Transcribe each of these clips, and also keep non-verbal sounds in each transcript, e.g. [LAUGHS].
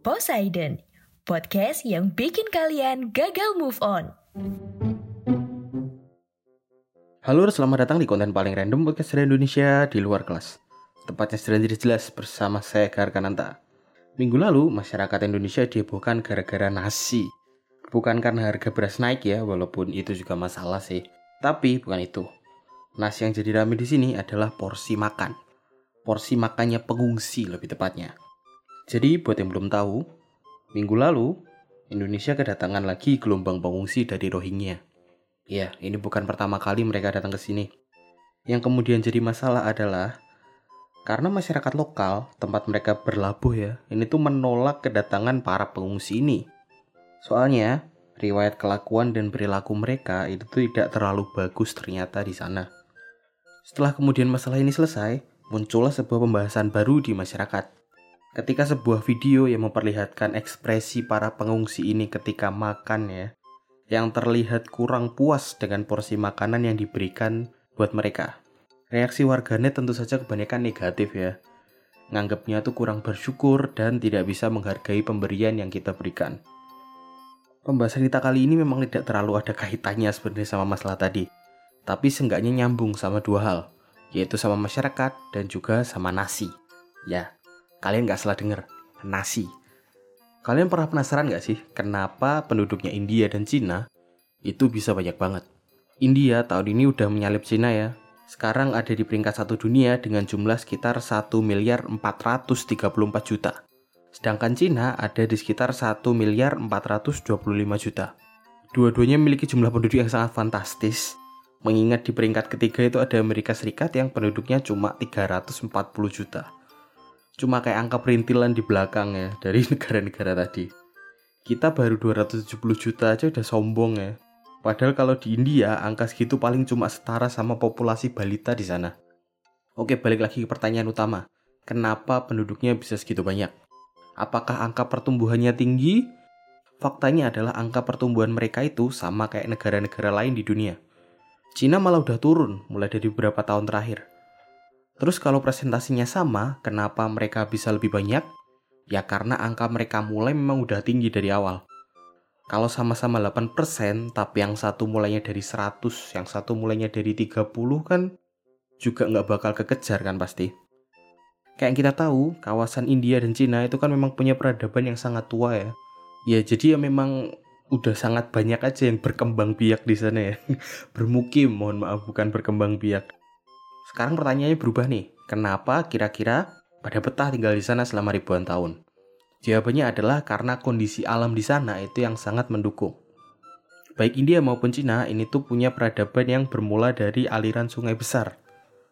Poseidon, podcast yang bikin kalian gagal move on. Halo, selamat datang di konten paling random podcast dari Indonesia di luar kelas. Tepatnya sedang tidak jelas bersama saya Garkananta. Minggu lalu, masyarakat Indonesia dihebohkan gara-gara nasi. Bukan karena harga beras naik ya, walaupun itu juga masalah sih. Tapi bukan itu. Nasi yang jadi rame di sini adalah porsi makan. Porsi makannya pengungsi lebih tepatnya. Jadi buat yang belum tahu, minggu lalu Indonesia kedatangan lagi gelombang pengungsi dari Rohingya. Ya, ini bukan pertama kali mereka datang ke sini. Yang kemudian jadi masalah adalah karena masyarakat lokal tempat mereka berlabuh ya, ini tuh menolak kedatangan para pengungsi ini. Soalnya riwayat kelakuan dan perilaku mereka itu tuh tidak terlalu bagus ternyata di sana. Setelah kemudian masalah ini selesai, muncullah sebuah pembahasan baru di masyarakat. Ketika sebuah video yang memperlihatkan ekspresi para pengungsi ini ketika makan ya, yang terlihat kurang puas dengan porsi makanan yang diberikan buat mereka. Reaksi warganet tentu saja kebanyakan negatif ya. Nganggapnya tuh kurang bersyukur dan tidak bisa menghargai pemberian yang kita berikan. Pembahasan kita kali ini memang tidak terlalu ada kaitannya sebenarnya sama masalah tadi. Tapi seenggaknya nyambung sama dua hal, yaitu sama masyarakat dan juga sama nasi. Ya, kalian nggak salah denger, nasi. Kalian pernah penasaran nggak sih kenapa penduduknya India dan Cina itu bisa banyak banget? India tahun ini udah menyalip Cina ya. Sekarang ada di peringkat satu dunia dengan jumlah sekitar 1 miliar 434 juta. Sedangkan Cina ada di sekitar 1 miliar 425 juta. Dua-duanya memiliki jumlah penduduk yang sangat fantastis. Mengingat di peringkat ketiga itu ada Amerika Serikat yang penduduknya cuma 340 juta. Cuma kayak angka perintilan di belakang ya dari [LAUGHS] negara-negara tadi. Kita baru 270 juta aja udah sombong ya. Padahal kalau di India angka segitu paling cuma setara sama populasi balita di sana. Oke, balik lagi ke pertanyaan utama. Kenapa penduduknya bisa segitu banyak? Apakah angka pertumbuhannya tinggi? Faktanya adalah angka pertumbuhan mereka itu sama kayak negara-negara lain di dunia. Cina malah udah turun mulai dari beberapa tahun terakhir. Terus kalau presentasinya sama, kenapa mereka bisa lebih banyak? Ya karena angka mereka mulai memang udah tinggi dari awal. Kalau sama-sama 8%, tapi yang satu mulainya dari 100, yang satu mulainya dari 30 kan juga nggak bakal kekejar kan pasti. Kayak yang kita tahu, kawasan India dan Cina itu kan memang punya peradaban yang sangat tua ya. Ya jadi ya memang udah sangat banyak aja yang berkembang biak di sana ya. [LAUGHS] Bermukim, mohon maaf bukan berkembang biak. Sekarang pertanyaannya berubah nih. Kenapa kira-kira pada betah tinggal di sana selama ribuan tahun? Jawabannya adalah karena kondisi alam di sana itu yang sangat mendukung. Baik India maupun Cina ini tuh punya peradaban yang bermula dari aliran sungai besar.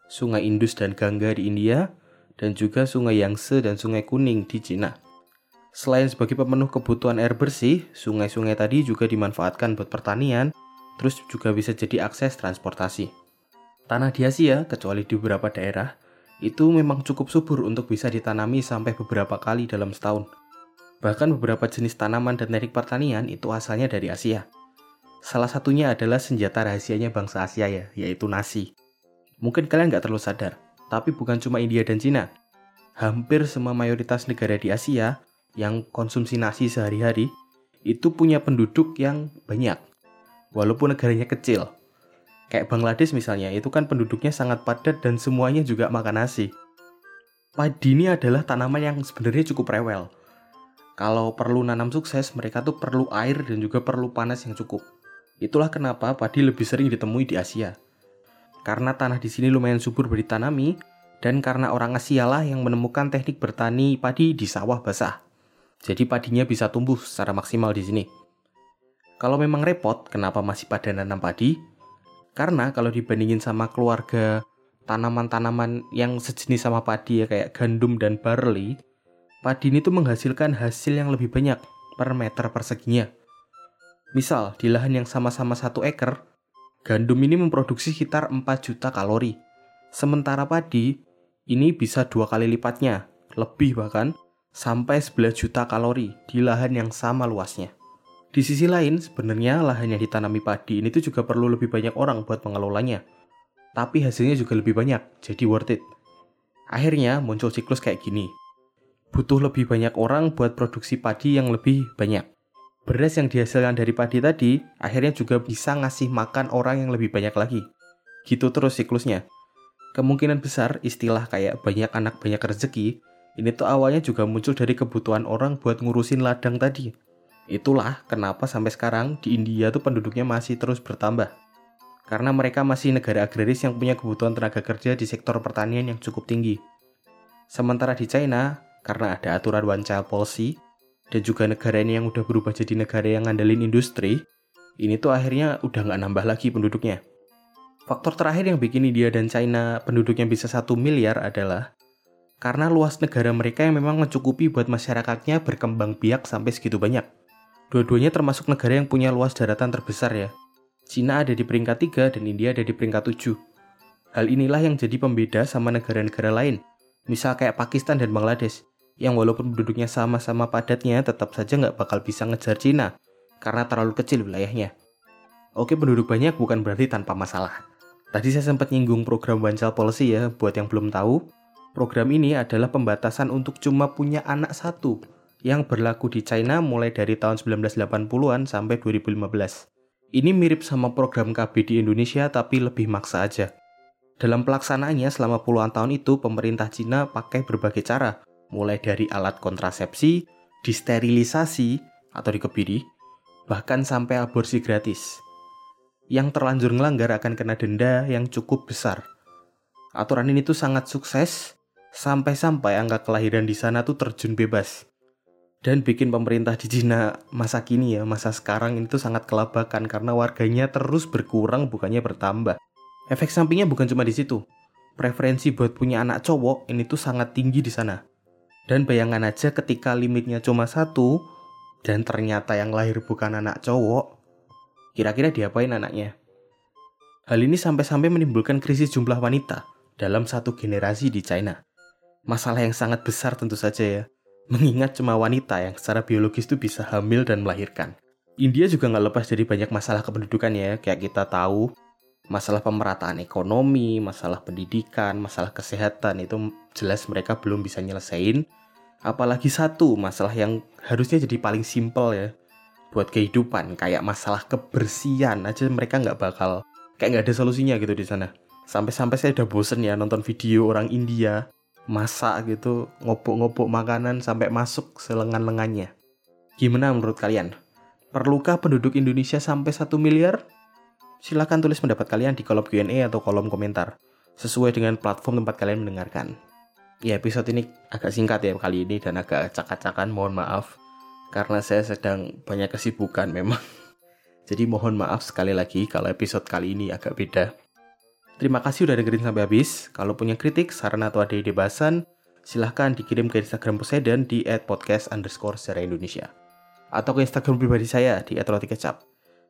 Sungai Indus dan Gangga di India, dan juga sungai Yangtze dan sungai Kuning di Cina. Selain sebagai pemenuh kebutuhan air bersih, sungai-sungai tadi juga dimanfaatkan buat pertanian, terus juga bisa jadi akses transportasi. Tanah di Asia, kecuali di beberapa daerah, itu memang cukup subur untuk bisa ditanami sampai beberapa kali dalam setahun. Bahkan beberapa jenis tanaman dan teknik pertanian itu asalnya dari Asia. Salah satunya adalah senjata rahasianya bangsa Asia ya, yaitu nasi. Mungkin kalian nggak terlalu sadar, tapi bukan cuma India dan Cina. Hampir semua mayoritas negara di Asia yang konsumsi nasi sehari-hari itu punya penduduk yang banyak. Walaupun negaranya kecil. Kayak Bangladesh misalnya, itu kan penduduknya sangat padat dan semuanya juga makan nasi. Padi ini adalah tanaman yang sebenarnya cukup rewel. Kalau perlu nanam sukses, mereka tuh perlu air dan juga perlu panas yang cukup. Itulah kenapa padi lebih sering ditemui di Asia. Karena tanah di sini lumayan subur ditanami, dan karena orang Asia lah yang menemukan teknik bertani padi di sawah basah. Jadi padinya bisa tumbuh secara maksimal di sini. Kalau memang repot, kenapa masih pada nanam padi? Karena kalau dibandingin sama keluarga tanaman-tanaman yang sejenis sama padi ya kayak gandum dan barley, padi ini tuh menghasilkan hasil yang lebih banyak per meter perseginya. Misal, di lahan yang sama-sama satu ekar, gandum ini memproduksi sekitar 4 juta kalori. Sementara padi, ini bisa dua kali lipatnya, lebih bahkan, sampai 11 juta kalori di lahan yang sama luasnya. Di sisi lain, sebenarnya lahan yang ditanami padi ini tuh juga perlu lebih banyak orang buat mengelolanya. Tapi hasilnya juga lebih banyak, jadi worth it. Akhirnya muncul siklus kayak gini. Butuh lebih banyak orang buat produksi padi yang lebih banyak. Beras yang dihasilkan dari padi tadi akhirnya juga bisa ngasih makan orang yang lebih banyak lagi. Gitu terus siklusnya. Kemungkinan besar istilah kayak banyak anak banyak rezeki ini tuh awalnya juga muncul dari kebutuhan orang buat ngurusin ladang tadi. Itulah kenapa sampai sekarang di India tuh penduduknya masih terus bertambah. Karena mereka masih negara agraris yang punya kebutuhan tenaga kerja di sektor pertanian yang cukup tinggi. Sementara di China, karena ada aturan one child policy, dan juga negara ini yang udah berubah jadi negara yang ngandelin industri, ini tuh akhirnya udah nggak nambah lagi penduduknya. Faktor terakhir yang bikin India dan China penduduknya bisa satu miliar adalah karena luas negara mereka yang memang mencukupi buat masyarakatnya berkembang biak sampai segitu banyak. Dua-duanya termasuk negara yang punya luas daratan terbesar ya. Cina ada di peringkat 3 dan India ada di peringkat 7. Hal inilah yang jadi pembeda sama negara-negara lain, misal kayak Pakistan dan Bangladesh, yang walaupun penduduknya sama-sama padatnya tetap saja nggak bakal bisa ngejar Cina, karena terlalu kecil wilayahnya. Oke penduduk banyak bukan berarti tanpa masalah. Tadi saya sempat nyinggung program Child Policy ya, buat yang belum tahu, program ini adalah pembatasan untuk cuma punya anak satu, yang berlaku di China mulai dari tahun 1980-an sampai 2015. Ini mirip sama program KB di Indonesia tapi lebih maksa aja. Dalam pelaksanaannya selama puluhan tahun itu pemerintah Cina pakai berbagai cara, mulai dari alat kontrasepsi, disterilisasi atau dikebiri, bahkan sampai aborsi gratis. Yang terlanjur ngelanggar akan kena denda yang cukup besar. Aturan ini tuh sangat sukses, sampai-sampai angka kelahiran di sana tuh terjun bebas dan bikin pemerintah di Cina masa kini ya, masa sekarang ini tuh sangat kelabakan karena warganya terus berkurang bukannya bertambah. Efek sampingnya bukan cuma di situ. Preferensi buat punya anak cowok ini tuh sangat tinggi di sana. Dan bayangkan aja ketika limitnya cuma satu, dan ternyata yang lahir bukan anak cowok, kira-kira diapain anaknya? Hal ini sampai-sampai menimbulkan krisis jumlah wanita dalam satu generasi di China. Masalah yang sangat besar tentu saja ya, mengingat cuma wanita yang secara biologis itu bisa hamil dan melahirkan. India juga nggak lepas dari banyak masalah kependudukan ya, kayak kita tahu masalah pemerataan ekonomi, masalah pendidikan, masalah kesehatan itu jelas mereka belum bisa nyelesain. Apalagi satu masalah yang harusnya jadi paling simpel ya buat kehidupan kayak masalah kebersihan aja mereka nggak bakal kayak nggak ada solusinya gitu di sana. Sampai-sampai saya udah bosen ya nonton video orang India masak gitu, ngopok-ngopok makanan sampai masuk selengan-lengannya. Gimana menurut kalian? Perlukah penduduk Indonesia sampai 1 miliar? Silahkan tulis pendapat kalian di kolom Q&A atau kolom komentar, sesuai dengan platform tempat kalian mendengarkan. Ya episode ini agak singkat ya kali ini dan agak acak-acakan, mohon maaf. Karena saya sedang banyak kesibukan memang. [LAUGHS] Jadi mohon maaf sekali lagi kalau episode kali ini agak beda. Terima kasih udah dengerin sampai habis. Kalau punya kritik, saran atau ada ide bahasan, silahkan dikirim ke Instagram Poseidon di @podcast underscore secara Indonesia. Atau ke Instagram pribadi saya di @rotikecap.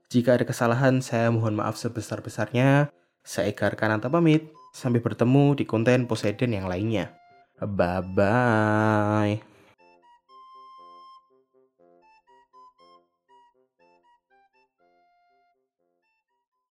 Jika ada kesalahan, saya mohon maaf sebesar-besarnya. Saya Egar Kananta pamit. Sampai bertemu di konten Poseidon yang lainnya. Bye-bye.